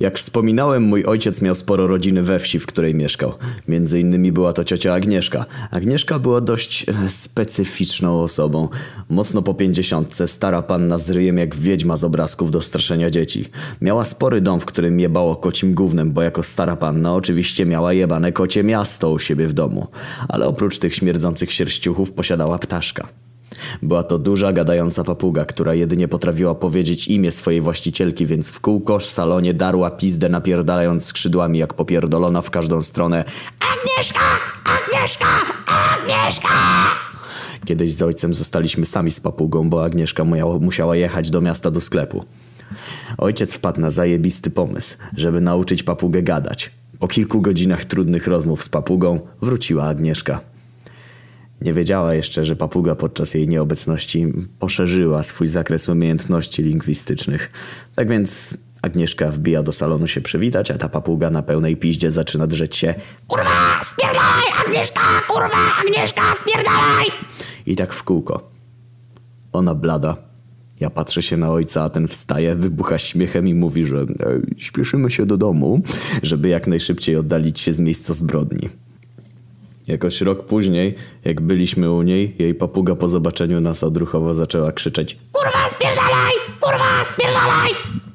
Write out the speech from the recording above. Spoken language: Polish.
Jak wspominałem, mój ojciec miał sporo rodziny we wsi, w której mieszkał. Między innymi była to ciocia Agnieszka. Agnieszka była dość e, specyficzną osobą. Mocno po pięćdziesiątce, stara panna z ryjem jak wiedźma z obrazków do straszenia dzieci. Miała spory dom, w którym jebało kocim gównem, bo jako stara panna oczywiście miała jebane kocie miasto u siebie w domu. Ale oprócz tych śmierdzących sierściuchów posiadała ptaszka. Była to duża, gadająca papuga, która jedynie potrafiła powiedzieć imię swojej właścicielki, więc w kółko w salonie darła pizdę napierdalając skrzydłami jak popierdolona w każdą stronę. Agnieszka! Agnieszka! Agnieszka! Kiedyś z ojcem zostaliśmy sami z papugą, bo Agnieszka musiała jechać do miasta do sklepu. Ojciec wpadł na zajebisty pomysł, żeby nauczyć papugę gadać. Po kilku godzinach trudnych rozmów z papugą wróciła Agnieszka. Nie wiedziała jeszcze, że papuga podczas jej nieobecności poszerzyła swój zakres umiejętności lingwistycznych. Tak więc Agnieszka wbija do salonu się przywitać, a ta papuga na pełnej piździe zaczyna drzeć się Kurwa, spierdalaj! Agnieszka! Kurwa, Agnieszka, spierdalaj! I tak w kółko. Ona blada. Ja patrzę się na ojca, a ten wstaje, wybucha śmiechem i mówi, że e, śpieszymy się do domu, żeby jak najszybciej oddalić się z miejsca zbrodni. Jakoś rok później, jak byliśmy u niej, jej papuga po zobaczeniu nas odruchowo zaczęła krzyczeć Kurwa, spierdalaj! Kurwa, spierdalaj!